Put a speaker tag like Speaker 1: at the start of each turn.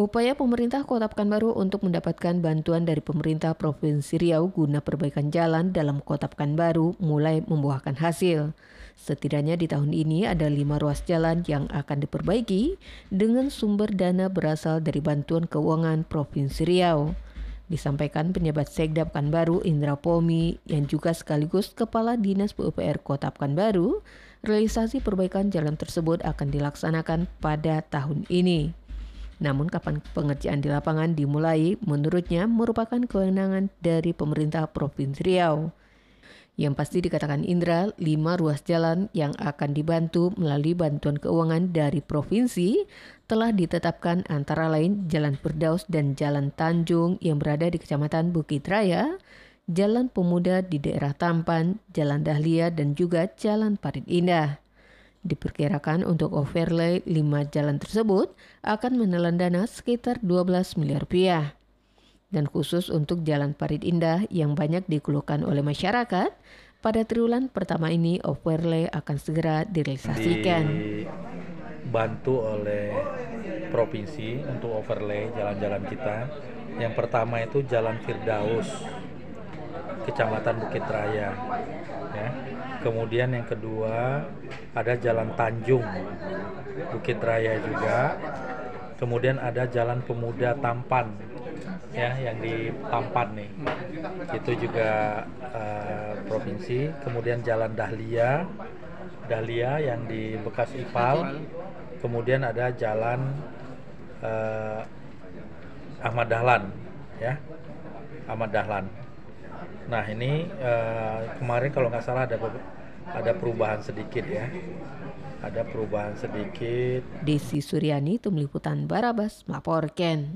Speaker 1: Upaya pemerintah Kota Pekanbaru untuk mendapatkan bantuan dari pemerintah Provinsi Riau guna perbaikan jalan dalam Kota Pekanbaru mulai membuahkan hasil. Setidaknya di tahun ini ada lima ruas jalan yang akan diperbaiki dengan sumber dana berasal dari bantuan keuangan Provinsi Riau. Disampaikan penjabat Sekda Pekanbaru Indra Pomi yang juga sekaligus Kepala Dinas PUPR Kota Pekanbaru, realisasi perbaikan jalan tersebut akan dilaksanakan pada tahun ini. Namun kapan pengerjaan di lapangan dimulai menurutnya merupakan kewenangan dari pemerintah Provinsi Riau. Yang pasti dikatakan Indra, lima ruas jalan yang akan dibantu melalui bantuan keuangan dari provinsi telah ditetapkan antara lain Jalan Firdaus dan Jalan Tanjung yang berada di Kecamatan Bukit Raya, Jalan Pemuda di daerah Tampan, Jalan Dahlia, dan juga Jalan Parit Indah. Diperkirakan untuk overlay 5 jalan tersebut akan menelan dana sekitar 12 miliar rupiah. Dan khusus untuk Jalan Parit Indah yang banyak dikeluhkan oleh masyarakat, pada triwulan pertama ini overlay akan segera direalisasikan.
Speaker 2: Dibantu oleh provinsi untuk overlay jalan-jalan kita. Yang pertama itu Jalan Firdaus, Kecamatan Bukit Raya. Ya. Kemudian yang kedua ada Jalan Tanjung, Bukit Raya juga. Kemudian ada Jalan Pemuda Tampan, ya yang di Tampan nih. Itu juga uh, provinsi. Kemudian Jalan Dahlia, Dahlia yang di bekas Ipal. Kemudian ada Jalan uh, Ahmad Dahlan, ya Ahmad Dahlan. Nah ini uh, kemarin kalau nggak salah ada ada perubahan sedikit ya. Ada perubahan sedikit.
Speaker 1: Desi Suryani, Tim Liputan Barabas, melaporkan.